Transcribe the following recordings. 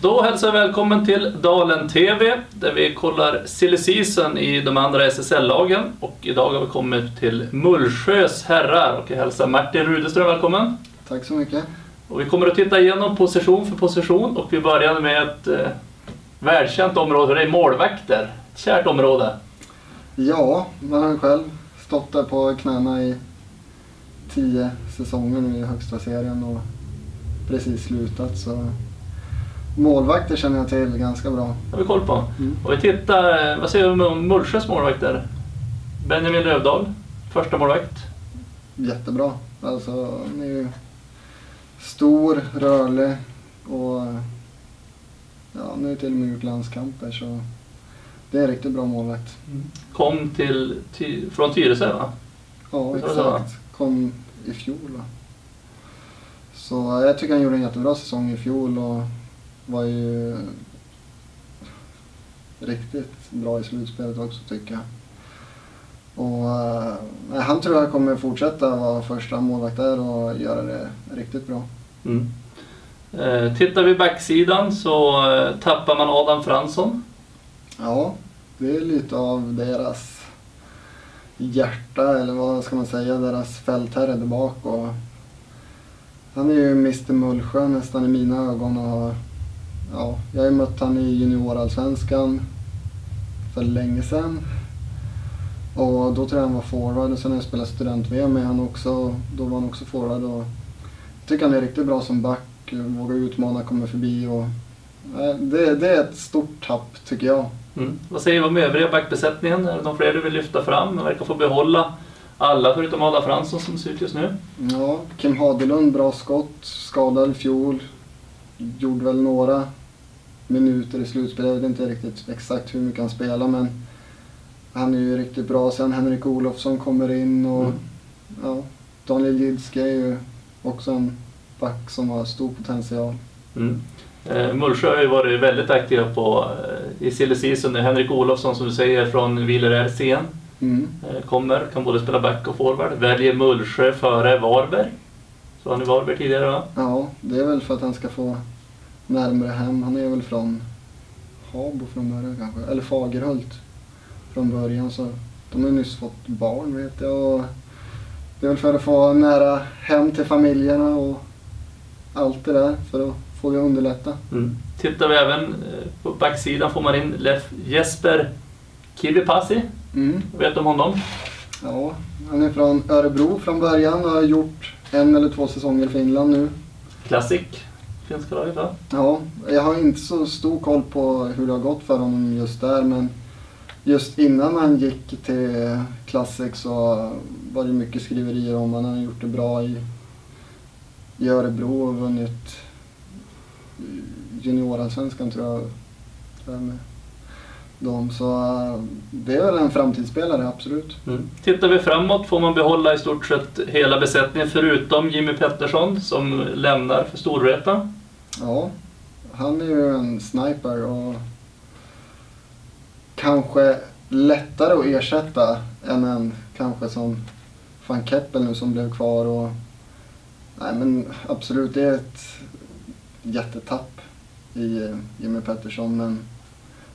Då hälsar jag välkommen till Dalen TV där vi kollar silly season i de andra SSL-lagen. Och idag har vi kommit till Mullsjös herrar och jag hälsar Martin Rudeström välkommen. Tack så mycket. Och vi kommer att titta igenom position för position och vi börjar med ett eh, välkänt område, det är målvakter. Ett kärt område. Ja, man har själv stått där på knäna i tio säsonger nu i högsta serien och precis slutat. Så målvakter känner jag till ganska bra. Har vi koll på. Mm. Och vi tittar, vad säger vi om Mullsjös målvakter? Benjamin Lövdahl, första målvakt. Jättebra. Alltså, han är ju stor, rörlig och ja, nu har till och med gjort landskamper så det är en riktigt bra målvakt. Kom till, Ty- från Tyresö va? Ja, så, va? exakt. Kom i fjol va? Så jag tycker han gjorde en jättebra säsong i fjol och var ju riktigt bra i slutspelet också tycker jag. Och eh, han tror jag kommer fortsätta vara första målvakt där och göra det riktigt bra. Mm. Eh, tittar vi backsidan så eh, tappar man Adam Fransson. Ja, det är lite av deras hjärta eller vad ska man säga, deras fältherre där bak. Och han är ju Mr Mullsjö nästan i mina ögon. Och, ja, jag har ju mött han i juniorallsvenskan för länge sedan. Och då tror jag han var forward och sen har jag spelat student-VM med han också. Då var han också forward. Och jag tycker han är riktigt bra som back, vågar utmana, kommer förbi. Och, nej, det, det är ett stort tapp tycker jag. Mm. Vad säger vi om övriga backbesättningen? Är det någon fler du vill lyfta fram? Man verkar få behålla alla förutom Adam Fransson som ser ut just nu. Ja, Kim Hadelund, bra skott. Skadad i fjol. Gjorde väl några minuter i slutspelet. Jag vet inte riktigt exakt hur mycket han spelar men han är ju riktigt bra. Sen Henrik Olofsson kommer in och Mm. ja, Daniel Jidske är ju också en back som har stor potential. Mm. Eh, Mullsjö har ju varit väldigt aktiva på, eh, i silly season. Henrik Olofsson som du säger från Villeräds igen. Mm. Eh, kommer, kan både spela back och forward. Väljer Mullsjö före Varberg. Så han i Varberg tidigare va? Ja, det är väl för att han ska få närmare hem. Han är väl från Habo från början kanske, eller Fagerhult från början. Så de har nyss fått barn vet jag. Och det är väl för att få nära hem till familjerna och allt det där för att få det att underlätta. Mm. Tittar vi även eh, på backsidan får man in Lef Jesper Kivipasi. Mm. Vet du om honom? Ja, han är från Örebro från början och har gjort en eller två säsonger i Finland nu. Classic, finska laget va? Ja, jag har inte så stor koll på hur det har gått för honom just där men just innan han gick till Classic så var det mycket skriverier om honom. Han har gjort det bra i, i Örebro och vunnit juniorallsvenskan tror jag. tror jag med dem. Så äh, det är väl en framtidsspelare, absolut. Mm. Tittar vi framåt får man behålla i stort sett hela besättningen förutom Jimmy Pettersson som lämnar för Storvreta. Ja, han är ju en sniper och kanske lättare att ersätta än en kanske som van Keppel nu som blev kvar. Och, nej men absolut, det är ett jättetapp i eh, Jimmy Pettersson. Men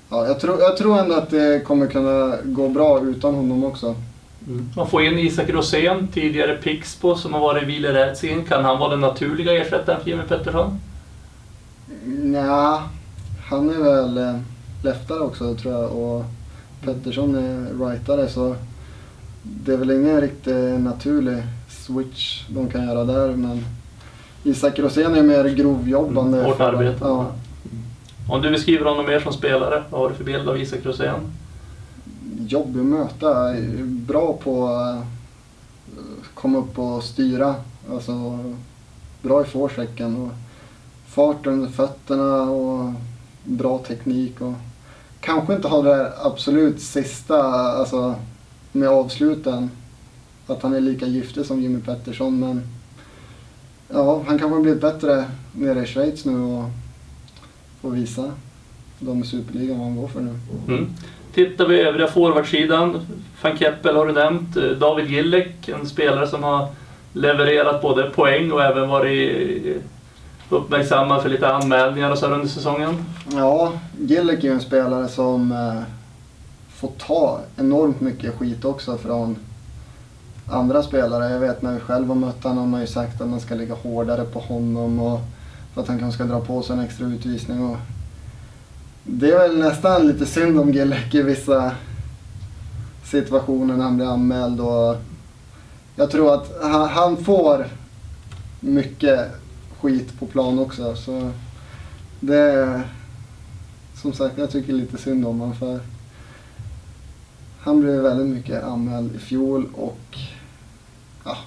ja, jag, tror, jag tror ändå att det kommer kunna gå bra utan honom också. Man får in Isak Rosén, tidigare Pixbo som har varit i Villeräds in. Kan han vara den naturliga ersättaren för Jimmy Pettersson? Ja, han är väl eh, leftare också tror jag och Pettersson är rightare så det är väl ingen riktigt naturlig switch de kan göra där men Isak Rosén är mer grovjobbande. Mm, hårt arbete. Ja, om du beskriver honom mer som spelare, vad har du för bild av Isak Rosén? jobbig att möta, bra på att komma upp och styra. Alltså, bra i forechecken och fart under fötterna och bra teknik. Och kanske inte har det där absolut sista, alltså med avsluten. Att han är lika giftig som Jimmy Pettersson men ja, han kanske har blivit bättre nere i Schweiz nu och får visa de i Superligan vad han går för nu. Mm. Tittar vi övriga forwardsidan, van Keppel har du nämnt, eh, David Gillek, en spelare som har levererat både poäng och även varit uppmärksammad för lite anmälningar och så här under säsongen. Ja, Gillek är ju en spelare som eh, får ta enormt mycket skit också från andra spelare. Jag vet när vi själv har mött honom, de har ju sagt att man ska ligga hårdare på honom och för att han kanske ska dra på sig en extra utvisning. Och det är väl nästan lite synd om Gelek i vissa situationer när han blir anmäld. Och jag tror att han, får mycket skit på plan också. Så det är, som sagt, jag tycker lite synd om honom för han blev väldigt mycket anmäld i fjol och ja,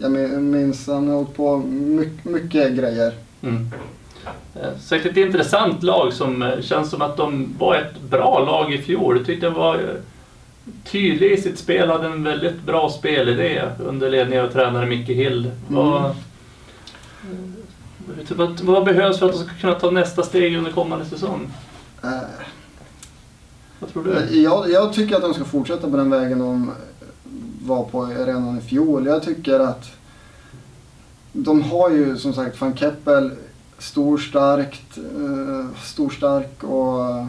jag minns han har åkt på mycket, mycket grejer. Mm. Eh, säkert ett intressant lag som eh, känns som att de var ett bra lag i fjol. Jag tyckte de var eh, tydliga i sitt spel, hade en väldigt bra spelidé under ledning av tränare Micke Hill. Mm. Vad, vad, vad, behövs för att de ska kunna ta nästa steg under kommande säsong? Äh. Vad tror du? Jag, jag tycker att de ska fortsätta på den vägen de var på redan i fjol. Jag tycker att de har ju som sagt van Keppel stor, starkt, eh, stor, stark och eh,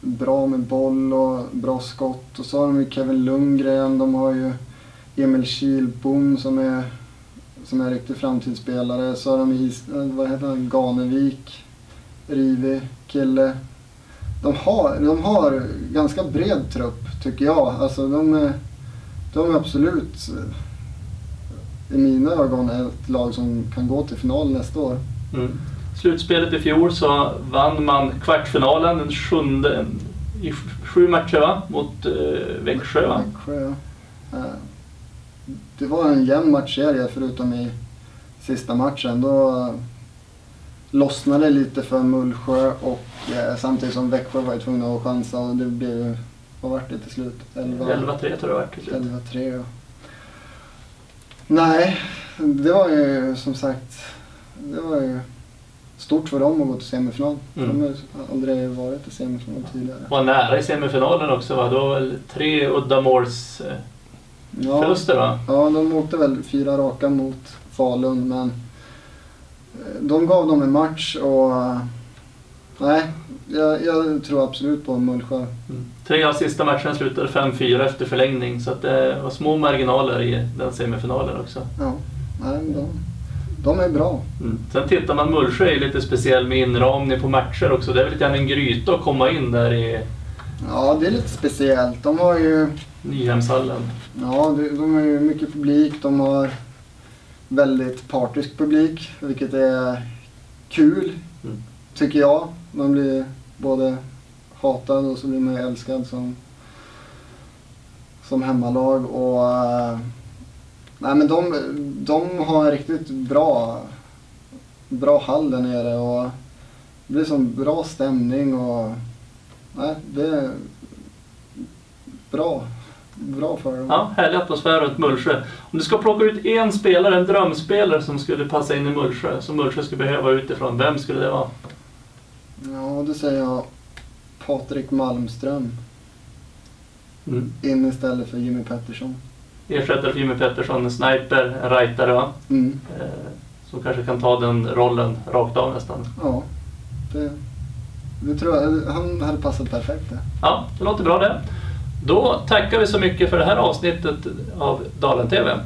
bra med boll och bra skott. Och så har de ju Kevin Lundgren, de har ju Emil Kihlbom som är, som är en riktig framtidsspelare. Så har de is, eh, vad heter han, Ganevik, rivig kille. De har, de har ganska bred trupp tycker jag. Alltså de är, de är absolut eh, i mina ögon ett lag som kan gå till final nästa år. Mm. Slutspelet i fjol så vann man kvartsfinalen den sjunde, i sju matcher va? mot eh, Växjö. Va? Växjö ja. Eh, det var en jämn matchserie förutom i sista matchen. Då lossnade det lite för Mullsjö och eh, samtidigt som Växjö var tvungna att chansa och det blev, vad vart det till slut? 11-3 tror jag det var till slut. 11-3 ja. Nej, det var ju som sagt, det var ju stort för dem att gå till semifinal. Mm. De har aldrig varit i semifinal tidigare. Var nära i semifinalen också va? Det var väl tre uddamåls eh, ja, förluster va? Ja, de åkte väl fyra raka mot Falun men eh, de gav dem en match och nej, jag, jag tror absolut på Mullsjö. Mm. Tre av sista matcherna slutade 5-4 efter förlängning så att det var små marginaler i den semifinalen också. Ja, nej, de, de är bra. Mm. Sen tittar man, Mullsjö är lite speciell med inramning på matcher också. Det är väl lite en gryta att komma in där i... Ja, det är lite speciellt. De har ju... Nyhemshallen. Ja, de har ju mycket publik. De har väldigt partisk publik, vilket är kul, mm tycker jag. Man blir både hatad och så blir man älskad som, som hemmalag. Och, eh, nej, men de, de har en riktigt bra, bra hall där nere och det blir som bra stämning och nej, det är bra. Bra för dem. Ja, härlig atmosfär runt Mullsjö. Om du ska plocka ut en spelare, en drömspelare som skulle passa in i Mullsjö, som Mullsjö skulle behöva utifrån, vem skulle det vara? Ja, det säger jag Patrik Malmström. Mm. In istället för Jimmy Pettersson. Ersättare för Jimmy Pettersson, en sniper, en rightare va? Mm. Eh, som kanske kan ta den rollen rakt av nästan. Ja, det, det tror jag. Han hade passat perfekt det. Ja, det låter bra det. Då tackar vi så mycket för det här avsnittet av Dalen TV.